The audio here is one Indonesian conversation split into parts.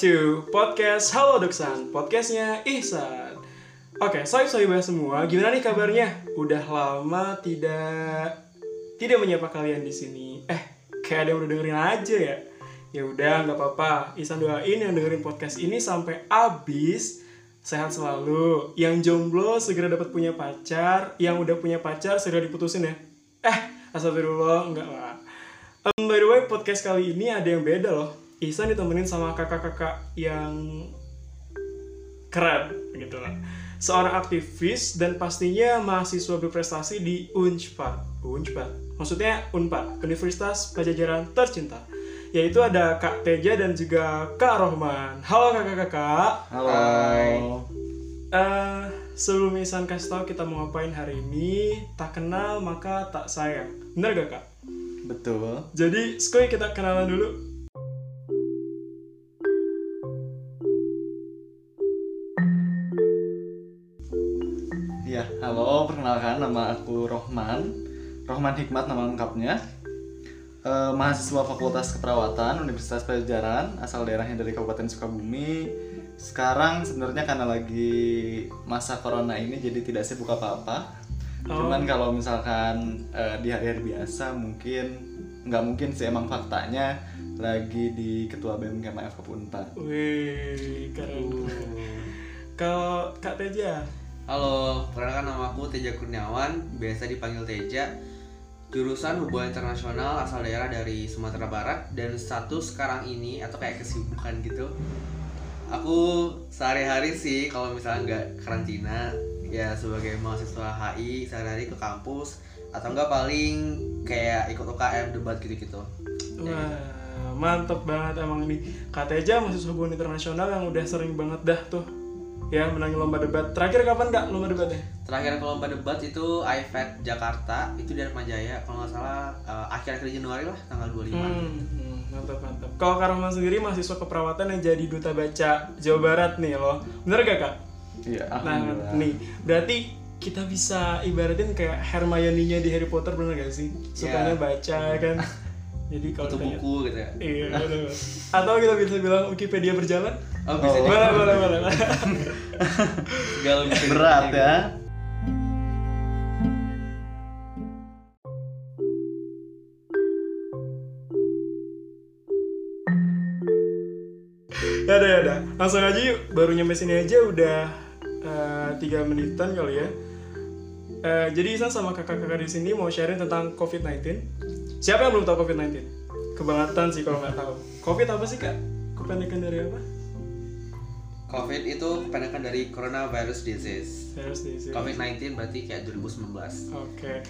To podcast Halo Doksan, podcastnya Ihsan. Oke, soy soy semua, gimana nih kabarnya? Udah lama tidak tidak menyapa kalian di sini. Eh, kayak ada yang udah dengerin aja ya. Ya udah, nggak apa-apa. Ihsan doain yang dengerin podcast ini sampai abis sehat selalu. Yang jomblo segera dapat punya pacar, yang udah punya pacar segera diputusin ya. Eh, astagfirullah, enggak lah. Um, by the way, podcast kali ini ada yang beda loh. Ihsan ditemenin sama kakak-kakak yang keren gitu lah. Seorang aktivis dan pastinya mahasiswa berprestasi di Unpad. Unpad. Maksudnya Unpad, Universitas Pajajaran Tercinta. Yaitu ada Kak Teja dan juga Kak Rohman. Halo kakak-kakak. Halo. Eh, sebelum Ihsan kasih tahu kita mau ngapain hari ini, tak kenal maka tak sayang. Bener gak kak? Betul. Jadi, Skoy kita kenalan dulu. Ya, halo. Perkenalkan nama aku Rohman. Rohman Hikmat nama lengkapnya. Eh, mahasiswa Fakultas Keperawatan Universitas Pajajaran, asal daerahnya dari Kabupaten Sukabumi. Sekarang sebenarnya karena lagi masa corona ini jadi tidak sibuk apa-apa. Oh. Cuman kalau misalkan eh, di hari-hari biasa mungkin nggak mungkin sih emang faktanya lagi di Ketua BEM KMF Unpad. Wih, keren. Kalau Kak Teja, Halo, perkenalkan nama aku Teja Kurniawan, biasa dipanggil Teja. Jurusan Hubungan Internasional asal daerah dari Sumatera Barat dan status sekarang ini atau kayak kesibukan gitu. Aku sehari-hari sih kalau misalnya nggak karantina ya sebagai mahasiswa HI sehari-hari ke kampus atau enggak paling kayak ikut UKM debat gitu-gitu. wah mantep banget emang ini. Kak Teja masih hubungan internasional yang udah sering banget dah tuh ya menangin lomba debat. Terakhir kapan kak lomba debatnya? Terakhir ke lomba debat itu IFET Jakarta itu di Jaya kalau nggak salah eh, akhir-akhir Januari lah tanggal 25. Hmm, hmm, mantap mantap. Kalau Kak Rohman sendiri mahasiswa keperawatan yang jadi duta baca Jawa Barat nih loh. Bener gak kak? Iya, Nah nih berarti kita bisa ibaratin kayak Hermione-nya di Harry Potter bener gak sih? Sukanya Iya. baca kan. Jadi kalau buku gitu ya. Iya, bener. Atau kita bisa bilang Wikipedia berjalan? Oh, bisa Oh. Boleh, boleh, boleh. segala bisa berat ya. ya udah, ya udah. Langsung aja yuk. Baru nyampe sini aja udah eh, tiga menitan kali ya. Eh, jadi Isan sama kakak-kakak di sini mau sharing tentang COVID-19. Siapa yang belum tahu COVID-19? Kebangetan sih kalau nggak tahu. COVID apa sih kak? Kependekan dari apa? COVID itu kependekan dari Coronavirus Disease. Virus disease. COVID-19 berarti kayak 2019. Oke.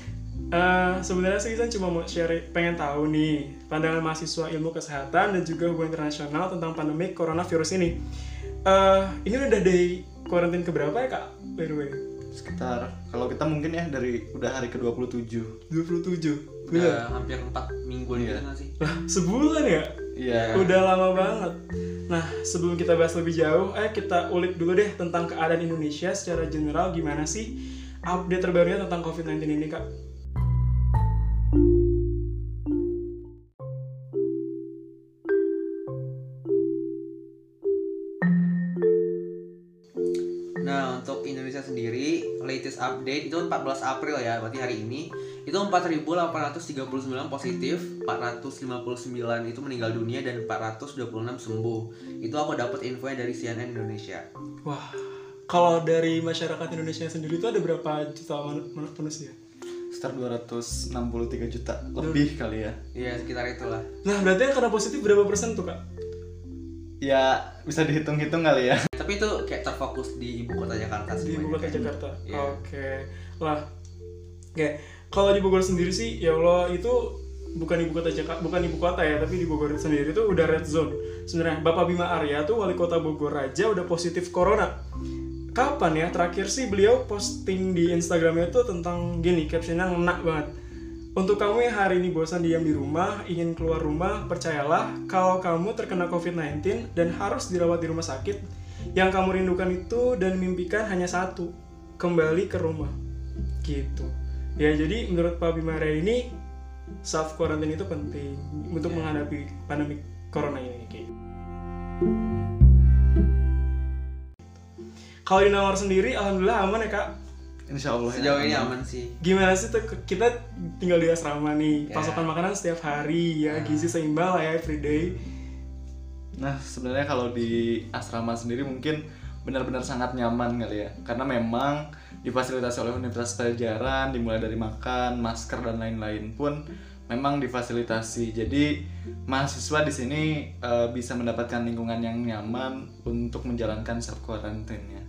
Eh, sebenarnya sih Isan cuma mau share pengen tahu nih pandangan mahasiswa ilmu kesehatan dan juga hubungan internasional tentang pandemi coronavirus ini. Eh, ini udah dari karantin keberapa ya kak? By the way, Sekitar kalau kita mungkin ya dari udah hari ke-27. 27. Bener? Udah hampir 4 mingguan nggak sih? Lah, sebulan ya? Iya. Udah lama banget. Nah, sebelum kita bahas lebih jauh, eh kita ulik dulu deh tentang keadaan Indonesia secara general gimana sih update terbarunya tentang COVID-19 ini kak? Nah, untuk Indonesia sendiri, latest update itu 14 April ya, berarti hari ini itu 4.839 positif, 459 itu meninggal dunia dan 426 sembuh. Itu aku dapat infonya dari CNN Indonesia. Wah, kalau dari masyarakat Indonesia sendiri itu ada berapa juta man- man- manusia? Sekitar 263 juta lebih kali ya. Iya, sekitar itulah. Nah, berarti yang kena positif berapa persen tuh kak? Ya bisa dihitung-hitung kali ya. Tapi itu kayak terfokus di ibu kota Jakarta Di semuanya. ibu kota Jakarta. Iya. Oke. Lah, oke. Kalau di Bogor sendiri sih, ya Allah itu bukan ibu kota Jakarta, bukan ibu kota ya, tapi di Bogor sendiri itu udah red zone. Sebenarnya Bapak Bima Arya tuh wali kota Bogor aja udah positif corona. Kapan ya terakhir sih beliau posting di Instagramnya itu tentang gini captionnya ngena banget. Untuk kamu yang hari ini bosan diam di rumah, ingin keluar rumah, percayalah kalau kamu terkena COVID-19 dan harus dirawat di rumah sakit, yang kamu rindukan itu dan mimpikan hanya satu, kembali ke rumah. Gitu. Ya jadi menurut Pak Bima Arya ini self quarantine itu penting untuk menghadapi pandemi corona ini. Kayak. Kalau di Nawar sendiri, alhamdulillah aman ya kak. Insya Allah. ya. Sejauh ini aman sih. Gimana sih tuh kita tinggal di asrama nih, Ya. pasokan makanan setiap hari ya, gizi seimbang lah ya everyday. Nah, sebenarnya kalau di asrama sendiri mungkin benar-benar sangat nyaman kali ya. Karena memang difasilitasi oleh Universitas Pajajaran, dimulai dari makan, masker dan lain-lain pun memang difasilitasi. Jadi mahasiswa di sini eh, bisa mendapatkan lingkungan yang nyaman untuk menjalankan self quarantine ya.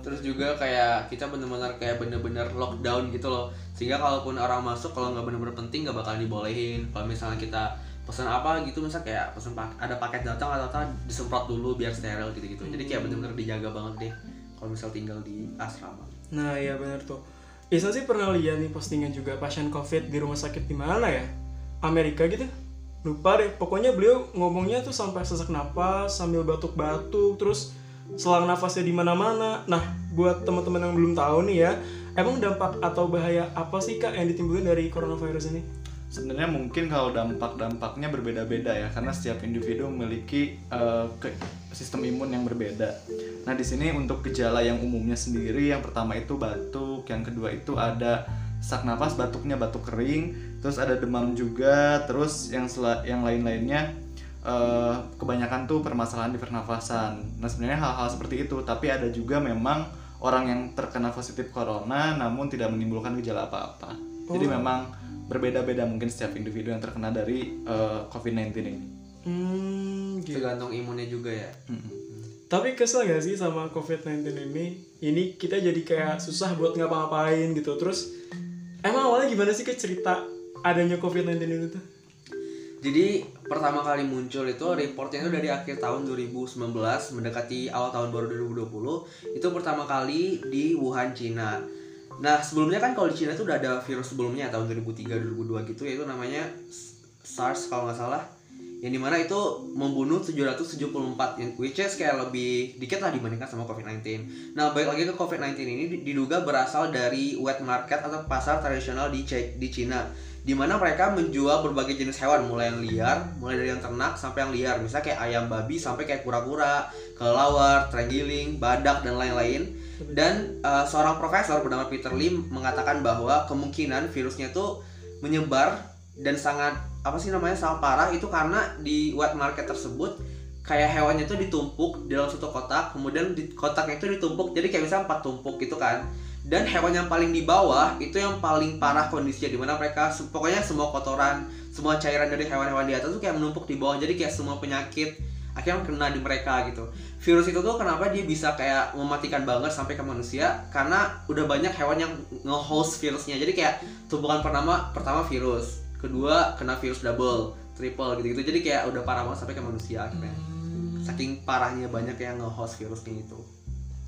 Terus juga kayak kita bener-bener kayak bener-bener lockdown gitu loh. Sehingga kalaupun orang masuk kalau nggak bener-bener penting nggak bakal dibolehin. Kalau misalnya kita pesan apa gitu misal kayak pesan pak ada paket datang atau apa disemprot dulu biar steril gitu-gitu. Jadi kayak bener-bener dijaga banget deh kalau misal tinggal di asrama Nah iya benar tuh. Isa sih pernah lihat nih postingan juga pasien covid di rumah sakit di mana ya? Amerika gitu. Lupa deh. Pokoknya beliau ngomongnya tuh sampai sesak napas sambil batuk-batuk terus selang nafasnya di mana-mana. Nah buat teman-teman yang belum tahu nih ya, emang dampak atau bahaya apa sih kak yang ditimbulkan dari coronavirus ini? Sebenarnya mungkin kalau dampak-dampaknya berbeda-beda ya, karena setiap individu memiliki eh, ke- sistem imun yang berbeda. Nah di sini untuk gejala yang umumnya sendiri, yang pertama itu batuk, yang kedua itu ada sesak nafas, batuknya batuk kering, terus ada demam juga, terus yang yang lain-lainnya eh, kebanyakan tuh permasalahan di pernafasan. Nah sebenarnya hal-hal seperti itu, tapi ada juga memang orang yang terkena positif corona namun tidak menimbulkan gejala apa-apa. Jadi memang berbeda-beda mungkin setiap individu yang terkena dari eh, COVID-19 ini. Hmm, gitu. Tergantung imunnya juga ya Tapi kesel gak sih sama COVID-19 ini? Ini kita jadi kayak susah buat ngapa-ngapain gitu. Terus emang awalnya gimana sih ke cerita adanya COVID-19 ini tuh? Jadi pertama kali muncul itu reportnya itu dari akhir tahun 2019 mendekati awal tahun baru 2020 itu pertama kali di Wuhan Cina. Nah sebelumnya kan kalau di Cina itu udah ada virus sebelumnya tahun 2003 2002 gitu yaitu namanya SARS kalau nggak salah yang di mana itu membunuh 774 yang which is kayak lebih dikit lah dibandingkan sama COVID-19 nah balik lagi ke COVID-19 ini diduga berasal dari wet market atau pasar tradisional di, C- di Cina di mana mereka menjual berbagai jenis hewan mulai yang liar mulai dari yang ternak sampai yang liar misalnya kayak ayam babi sampai kayak kura-kura kelelawar terenggiling badak dan lain-lain dan uh, seorang profesor bernama Peter Lim mengatakan bahwa kemungkinan virusnya itu menyebar dan sangat apa sih namanya sangat parah itu karena di wet market tersebut kayak hewannya itu ditumpuk di dalam satu kotak kemudian di kotaknya itu ditumpuk jadi kayak misalnya empat tumpuk gitu kan. Dan hewan yang paling di bawah itu yang paling parah kondisinya di mana mereka pokoknya semua kotoran semua cairan dari hewan-hewan di atas tuh kayak menumpuk di bawah jadi kayak semua penyakit akhirnya kena di mereka gitu. Virus itu tuh kenapa dia bisa kayak mematikan banget sampai ke manusia? Karena udah banyak hewan yang nge-host virusnya. Jadi kayak tumpukan pertama pertama virus kedua kena virus double triple gitu gitu jadi kayak udah parah banget sampai ke manusia akhirnya. Saking parahnya banyak yang nge-host virusnya itu.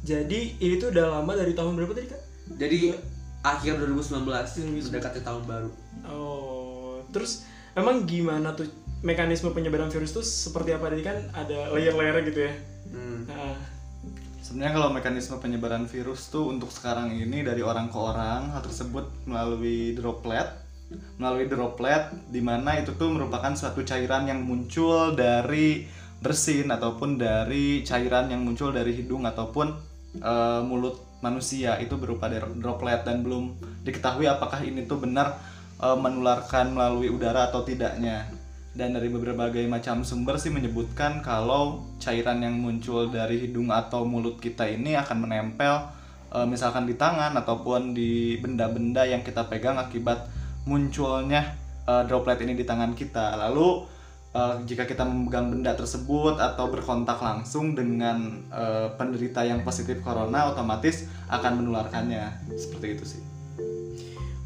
Jadi ini tuh udah lama dari tahun berapa tadi kak? jadi akhir 2019 2019. mendekati tahun baru. Oh, terus emang gimana tuh mekanisme penyebaran virus tuh seperti apa tadi kan ada layer-layer gitu ya? hmm. Nah, Sebenarnya kalau mekanisme penyebaran virus tuh untuk sekarang ini dari orang ke orang hal tersebut melalui droplet melalui droplet di mana itu tuh merupakan suatu cairan yang muncul dari bersin ataupun dari cairan yang muncul dari hidung ataupun eh, mulut manusia itu berupa droplet dan belum diketahui apakah ini tuh benar eh, menularkan melalui udara atau tidaknya dan dari berbagai macam sumber sih menyebutkan kalau cairan yang muncul dari hidung atau mulut kita ini akan menempel eh, misalkan di tangan ataupun di benda-benda yang kita pegang akibat munculnya eh, droplet ini di tangan kita. Lalu eh, jika kita memegang benda tersebut atau berkontak langsung dengan eh, penderita yang positif corona otomatis akan menularkannya. Seperti itu sih.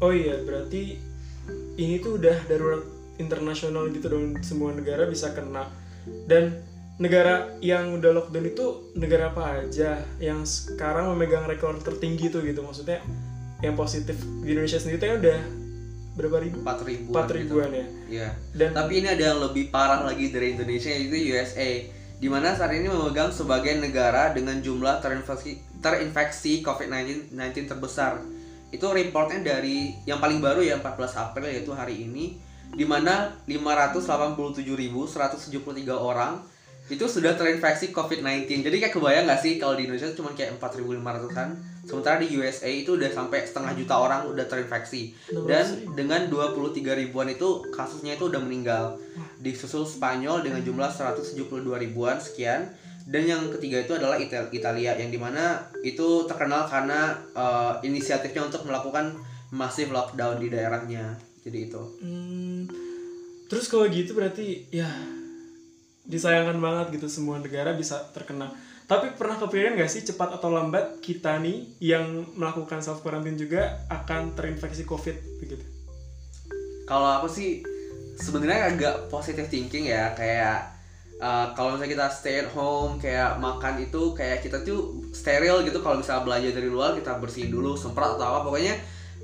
oh iya berarti ini tuh udah darurat internasional gitu dong semua negara bisa kena dan negara yang udah lockdown itu negara apa aja yang sekarang memegang rekor tertinggi tuh gitu maksudnya yang positif di Indonesia sendiri tuh ya udah berapa ribu? 4 ribuan Empat ribuan ya. Iya. Dan Tapi ini ada yang lebih parah lagi dari Indonesia yaitu USA di mana saat ini memegang sebagai negara dengan jumlah terinfeksi terinfeksi COVID-19 19 terbesar. Itu reportnya dari yang paling baru ya 14 April yaitu hari ini di mana 587.173 orang itu sudah terinfeksi COVID-19 jadi kayak kebayang nggak sih kalau di Indonesia cuma kayak 4.500an sementara di USA itu udah sampai setengah juta orang udah terinfeksi. Dan dengan 23 ribuan itu kasusnya itu udah meninggal. Disusul Spanyol dengan jumlah 172 ribuan sekian. Dan yang ketiga itu adalah Ital- Italia yang di mana itu terkenal karena uh, inisiatifnya untuk melakukan masif lockdown di daerahnya jadi itu Hmm, terus kalau gitu berarti ya disayangkan banget gitu semua negara bisa terkena. Tapi pernah kepikiran nggak sih cepat atau lambat kita nih yang melakukan self quarantine juga akan terinfeksi COVID begitu? kalau aku sih sebenarnya agak positive thinking ya kayak uh, kalau misalnya kita stay at home kayak makan itu kayak kita tuh steril gitu kalau misalnya belanja dari luar kita bersihin dulu semprot atau apa pokoknya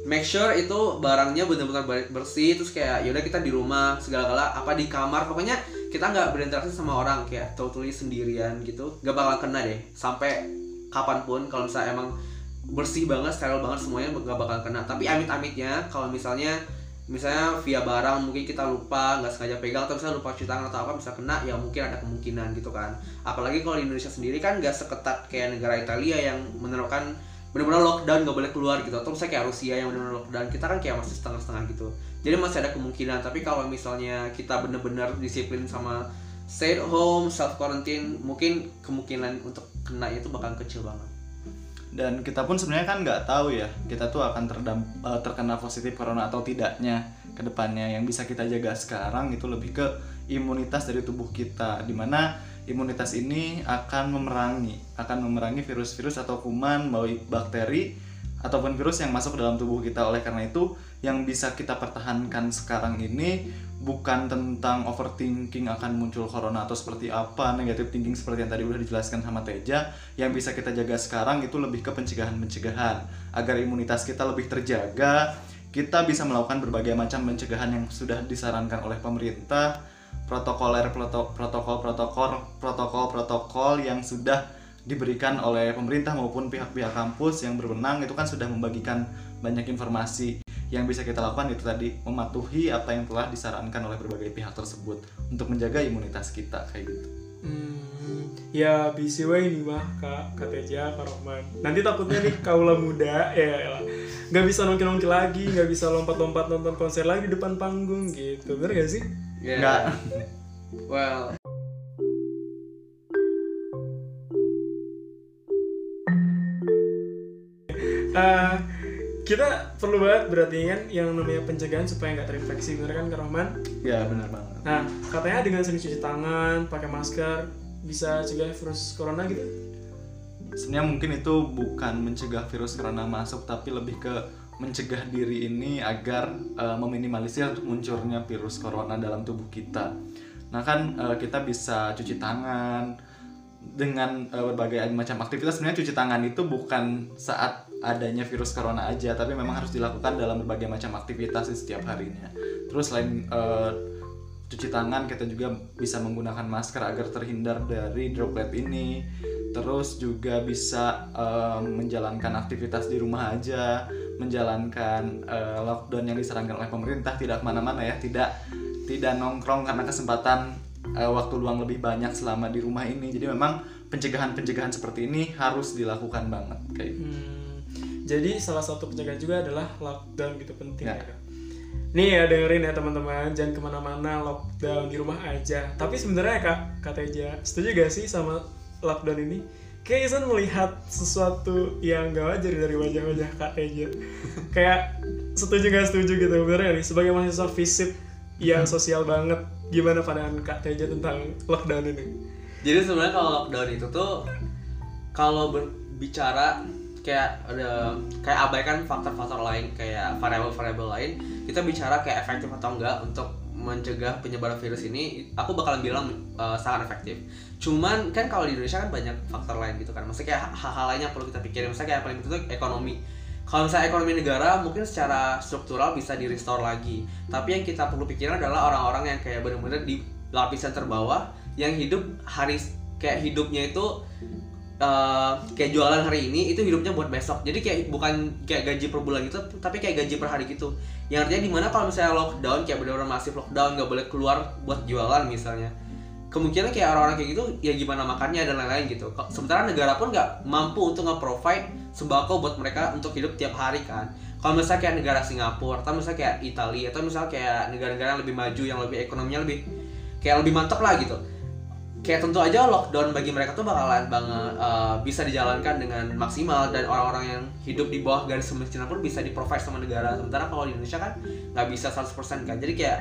make sure itu barangnya benar-benar ber- bersih terus kayak yaudah kita di rumah segala-gala apa di kamar. Pokoknya kita nggak berinteraksi sama orang kayak totally sendirian gitu. Gak bakal kena deh sampai kapan pun kalau misalnya emang bersih banget steril banget semuanya gak bakal kena. Tapi amit-amitnya kalau misalnya misalnya via barang mungkin kita lupa nggak sengaja pegang atau misalnya lupa cuci tangan atau apa bisa kena ya mungkin ada kemungkinan gitu kan. Apalagi kalau di Indonesia sendiri kan nggak seketat kayak negara Italia yang menerapkan benar-benar lockdown nggak boleh keluar gitu. Atau misalnya kayak Rusia yang benar-benar lockdown kita kan kayak masih setengah-setengah gitu. Jadi masih ada kemungkinan. Tapi kalau misalnya kita benar-benar disiplin sama stay at home self quarantine mungkin kemungkinan untuk kena itu bakal kecil banget. Dan kita pun sebenarnya kan nggak tahu ya kita tuh akan eh, terkena positif corona atau tidaknya ke depannya. Yang bisa kita jaga sekarang itu lebih ke imunitas dari tubuh kita. Di mana imunitas ini akan memerangi akan memerangi virus-virus atau kuman baik bakteri ataupun virus yang masuk ke dalam tubuh kita. Oleh karena itu yang bisa kita pertahankan sekarang ini bukan tentang overthinking akan muncul corona atau seperti apa negatif thinking seperti yang tadi udah dijelaskan sama Teja. Yang bisa kita jaga sekarang itu lebih ke pencegahan-pencegahan. Agar imunitas kita lebih terjaga kita bisa melakukan berbagai macam pencegahan yang sudah disarankan oleh pemerintah protokoler proto- protokol protokol protokol protokol yang sudah diberikan oleh pemerintah maupun pihak-pihak kampus yang berwenang itu kan sudah membagikan banyak informasi yang bisa kita lakukan itu tadi mematuhi apa yang telah disarankan oleh berbagai pihak tersebut untuk menjaga imunitas kita kayak gitu. Hmm, ya busy way nih mah kak kak Teja kak Rohman nanti takutnya nih kaula muda ya elah. nggak bisa nongki nongki lagi nggak bisa lompat lompat nonton konser lagi di depan panggung gitu bener gak sih Ya. Nggak. well Eh, kita perlu banget berarti kan yang namanya pencegahan supaya nggak terinfeksi bener kan kak Rohman Ya benar banget. nah katanya dengan sering cuci tangan pakai masker bisa cegah virus corona gitu Sebenarnya mungkin itu bukan mencegah virus corona masuk tapi lebih ke mencegah diri ini agar eh, meminimalisir munculnya virus corona dalam tubuh kita. Nah kan eh, kita bisa cuci tangan dengan eh, berbagai macam aktivitas. Sebenarnya cuci tangan itu bukan saat adanya virus corona aja, tapi memang harus dilakukan dalam berbagai macam aktivitas di setiap harinya. Terus selain eh, cuci tangan kita juga bisa menggunakan masker agar terhindar dari droplet ini terus juga bisa eh, menjalankan aktivitas di rumah aja menjalankan eh, lockdown yang disarankan oleh pemerintah tidak ke mana-mana ya tidak tidak nongkrong karena kesempatan eh, waktu luang lebih banyak selama di rumah ini jadi memang pencegahan-pencegahan seperti ini harus dilakukan banget kayak gitu. Hmm, jadi salah satu pencegahan juga adalah lockdown gitu penting Ya. ya. Nih ya dengerin ya teman-teman, jangan ke mana-mana lockdown di rumah aja. Tapi sebenarnya kak, kak Teja, setuju gak sih sama lockdown ini? Kayak Izan melihat sesuatu yang gak wajar dari wajah-wajah kak Teja. Kayak setuju gak setuju gitu sebenarnya nih sebagai mahasiswa fisip yang sosial banget. Gimana pandangan kak Teja tentang lockdown ini? Jadi sebenarnya kalau lockdown itu tuh kalau berbicara kayak ada kayak abaikan faktor-faktor lain kayak variabel-variabel lain, kita bicara kayak efektif atau enggak untuk mencegah penyebaran virus ini, aku bakalan bilang uh, sangat efektif. Cuman kan kalau di Indonesia kan banyak faktor lain gitu kan. Maksudnya kayak hal-hal lain yang perlu kita pikirin. Misalnya kayak paling penting itu ekonomi. Kalau misalnya ekonomi negara mungkin secara struktural bisa di restore lagi. Tapi yang kita perlu pikirin adalah orang-orang yang kayak benar-benar di lapisan terbawah yang hidup hari kayak hidupnya itu eh, kayak jualan hari ini itu hidupnya buat besok. Jadi kayak bukan kayak gaji per bulan gitu, tapi kayak gaji per hari gitu. Yang artinya di mana kalau misalnya lockdown kayak benar-benar masif lockdown nggak boleh keluar buat jualan misalnya kemungkinan kayak orang-orang kayak gitu ya gimana makannya dan lain-lain gitu sementara negara pun nggak mampu untuk nge-provide sembako buat mereka untuk hidup tiap hari kan kalau misalnya kayak negara Singapura atau misalnya kayak Italia atau misalnya kayak negara-negara yang lebih maju yang lebih ekonominya lebih kayak lebih mantap lah gitu kayak tentu aja lockdown bagi mereka tuh bakalan banget eh, bisa dijalankan dengan maksimal dan orang-orang yang hidup di bawah garis kemiskinan pun bisa di-provide sama negara sementara kalau di Indonesia kan nggak bisa 100% kan jadi kayak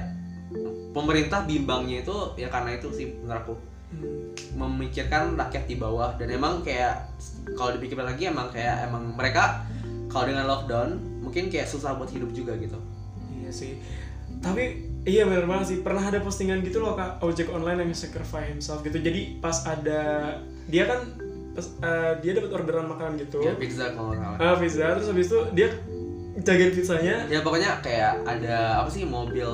pemerintah bimbangnya itu ya karena itu sih menurut aku Hmm. memikirkan rakyat di bawah dan emang kayak kalau dipikir lagi emang kayak emang mereka kalau dengan lockdown mungkin kayak susah buat hidup juga gitu Iya sih. Tapi iya benar banget sih. Pernah ada postingan gitu loh kak ojek online yang sacrifice himself gitu. Jadi pas ada dia kan pas, eh, dia dapat orderan makanan gitu. ya pizza kalau nggak salah Ah, pizza terus habis itu dia jagain pizzanya. ya pokoknya kayak ada apa sih mobil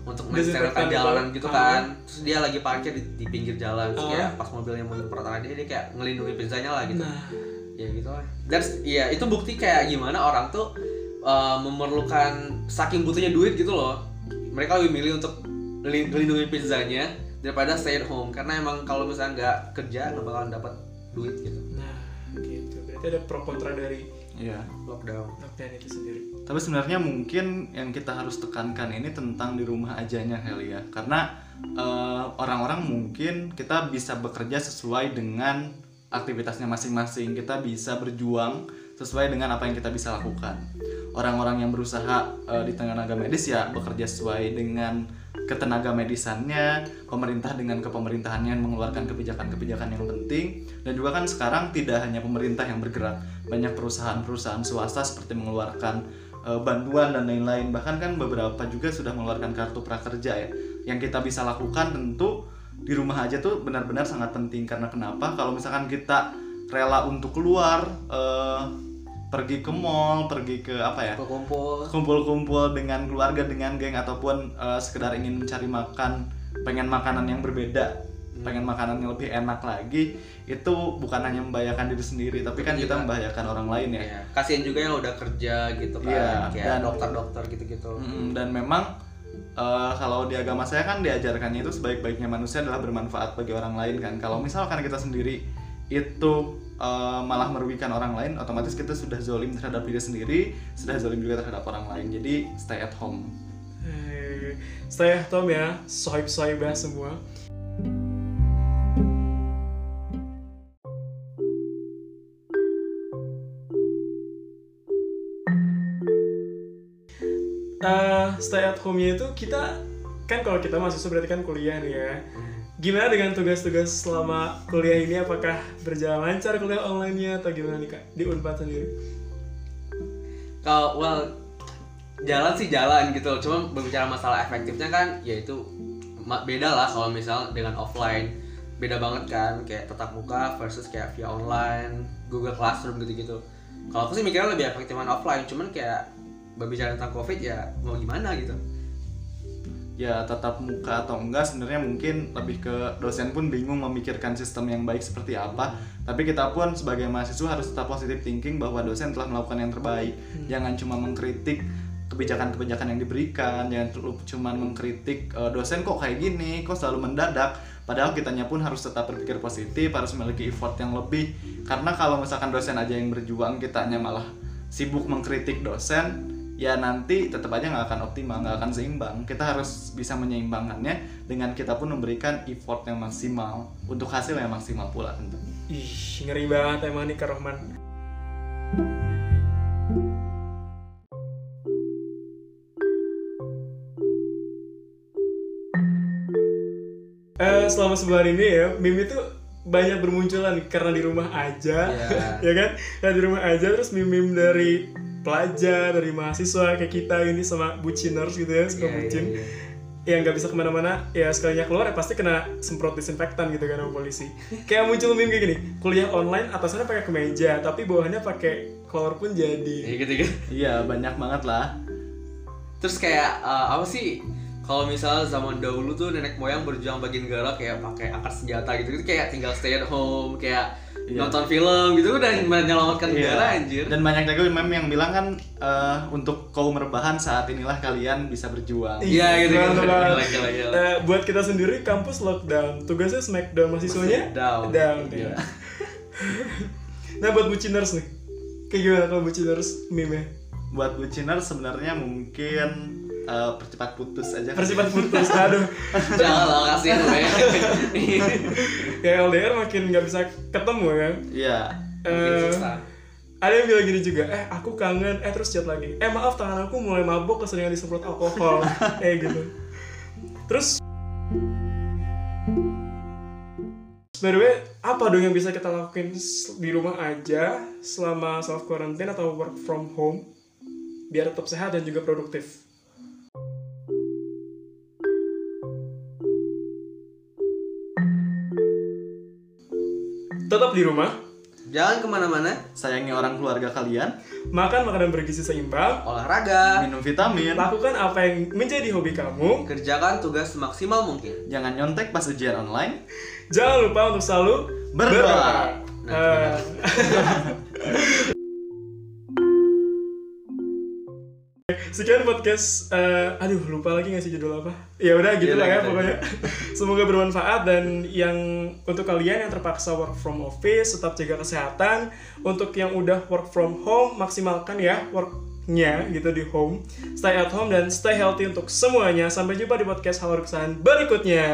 untuk mensterilkan gitu. jalanan gitu Ah. kan terus dia lagi parkir di, di pinggir jalan terus Ah. kayak pas mobilnya mau pertama dia dia kayak ngelindungi pizzanya lah gitu Nah, ya gitu lah dan iya itu bukti kayak gimana orang tuh uh, memerlukan saking butuhnya duit gitu loh mereka lebih milih untuk ngelindungi pizzanya daripada stay at home karena emang kalau misalnya nggak kerja nggak bakalan dapat duit gitu nah gitu. Berarti ada pro kontra dari Iya. lockdown lockdown itu sendiri. Tapi sebenarnya mungkin yang kita harus tekankan ini tentang di rumah ajanya kali ya. Karena eh, orang-orang mungkin kita bisa bekerja sesuai dengan aktivitasnya masing-masing. Kita bisa berjuang sesuai dengan apa yang kita bisa lakukan. Orang-orang yang berusaha eh, di tenaga medis ya bekerja sesuai dengan ketenaga medisannya, pemerintah dengan kepemerintahannya mengeluarkan kebijakan-kebijakan yang penting dan juga kan sekarang tidak hanya pemerintah yang bergerak, banyak perusahaan-perusahaan swasta seperti mengeluarkan eh, bantuan dan lain-lain. Bahkan kan beberapa juga sudah mengeluarkan kartu prakerja ya. Yang kita bisa lakukan tentu di rumah aja tuh benar-benar sangat penting karena kenapa? Kalau misalkan kita rela untuk keluar eh, pergi ke mall, pergi ke apa ya? kumpul kumpul-kumpul dengan keluarga dengan geng ataupun eh, sekedar ingin mencari makan pengen makanan yang berbeda pengen makanan yang lebih enak lagi itu bukan hanya membahayakan diri sendiri tapi kan Tapi kita juga- membahayakan orang lain ya. Ya kasihan juga yang udah kerja gitu kan Iya, kayak dan- dokter-dokter gitu-gitu. Mm, dan memang eh, kalau di agama saya kan diajarkannya itu sebaik-baiknya manusia adalah bermanfaat bagi orang lain kan. Kalau misalkan kita sendiri itu eh, malah merugikan orang lain otomatis kita sudah zolim terhadap diri sendiri sudah zolim juga terhadap orang lain jadi stay at home Eh, Stay at home ya, sohib-sohibah semua. Eh, stay at home-nya itu kita kan kalau kita mahasiswa berarti kan kuliah nih ya. Gimana dengan tugas-tugas selama kuliah ini? Apakah berjalan lancar kuliah online-nya atau gimana nih kak? Di Unpad sendiri? kalau well jalan sih jalan gitu cuma berbicara masalah efektifnya kan ya itu ma- beda lah kalau misal dengan offline. Beda banget kan kayak tetap muka versus kayak via online Google Classroom gitu-gitu. Kalau aku sih mikirnya lebih efektifan offline. Cuman kayak berbicara tentang covid ya mau gimana gitu ya tatap muka atau enggak sebenarnya mungkin lebih ke dosen pun bingung memikirkan sistem yang baik seperti apa. Tapi kita pun sebagai mahasiswa harus tetap positive thinking bahwa dosen telah melakukan yang terbaik. Jangan cuma mengkritik kebijakan-kebijakan yang diberikan jangan cuma mengkritik "Eh, dosen kok kayak gini kok selalu mendadak. Padahal kitanya pun harus tetap berpikir positif harus memiliki effort yang lebih. Karena kalau misalkan dosen aja yang berjuang kitanya malah sibuk mengkritik dosen ya nanti tetap aja nggak akan optimal nggak akan seimbang kita harus bisa menyeimbangkannya dengan kita pun memberikan effort yang maksimal untuk hasil yang maksimal pula tentu Ih, ngeri banget emang nih Kak Rohman. Eh, selama sebulan ini ya, meme itu banyak bermunculan karena di rumah aja, Iya. ya kan? Karena di rumah aja terus meme-meme dari pelajar, dari mahasiswa kayak kita ini sama buciners gitu ya, suka Iya, bucin. iya, iya. yang nggak bisa ke mana-mana ya sekalinya keluar ya pasti kena semprot disinfektan gitu kan sama polisi. Kayak muncul meme kayak gini kuliah online atasannya pakai kemeja tapi bawahannya pakai kolor pun jadi. Ya, gitu gitu. Iya banyak banget lah. Terus kayak eh, apa sih kalau misalnya zaman dahulu tuh nenek moyang berjuang bagi negara kayak pakai angkat senjata gitu gitu kayak tinggal stay at home kayak Iya. nonton film gitu udah menyelamatkan negara anjir Dan banyak juga meme yang bilang kan eh, untuk kaum rebahan saat inilah kalian bisa berjuang. Iya gitu gitu. Banget. Gila, gila, gila. Eh, buat kita sendiri kampus lockdown tugasnya smackdown mahasiswanya Down. down Iya. ya. nah buat buciners nih kayak gimana kalau buciners meme Buat buciner sebenarnya mungkin eh, percepat putus aja. persifat putus aduh Jangan lah gue. kayak LDR makin nggak bisa ketemu kan Iya. Makin Eh, susah. ada yang bilang gini juga eh aku kangen eh terus chat lagi eh maaf tangan aku mulai mabuk keseringan disemprot alkohol eh gitu terus by the way apa dong yang bisa kita lakuin di rumah aja selama self quarantine atau work from home biar tetap sehat dan juga produktif tetap di rumah Jangan ke mana-mana, Sayangi orang keluarga kalian, makan makanan bergizi seimbang olahraga, minum vitamin, Lakukan apa yang menjadi hobi kamu. kerjakan tugas semaksimal mungkin. jangan nyontek pas ujian online. Jangan lupa untuk selalu Berdoa. Eh, Sekian podcast. eh, aduh, lupa lagi ngasih judul apa? Ya udah gitu Iya, lah ya gitu. pokoknya. Semoga bermanfaat dan yang untuk kalian yang terpaksa work from office tetap jaga kesehatan. Untuk yang udah work from home maksimalkan ya worknya gitu di home. Stay at home dan stay healthy untuk semuanya. Sampai jumpa di podcast Halo Reksan berikutnya.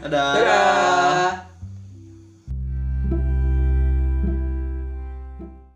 Dadah. Dadah.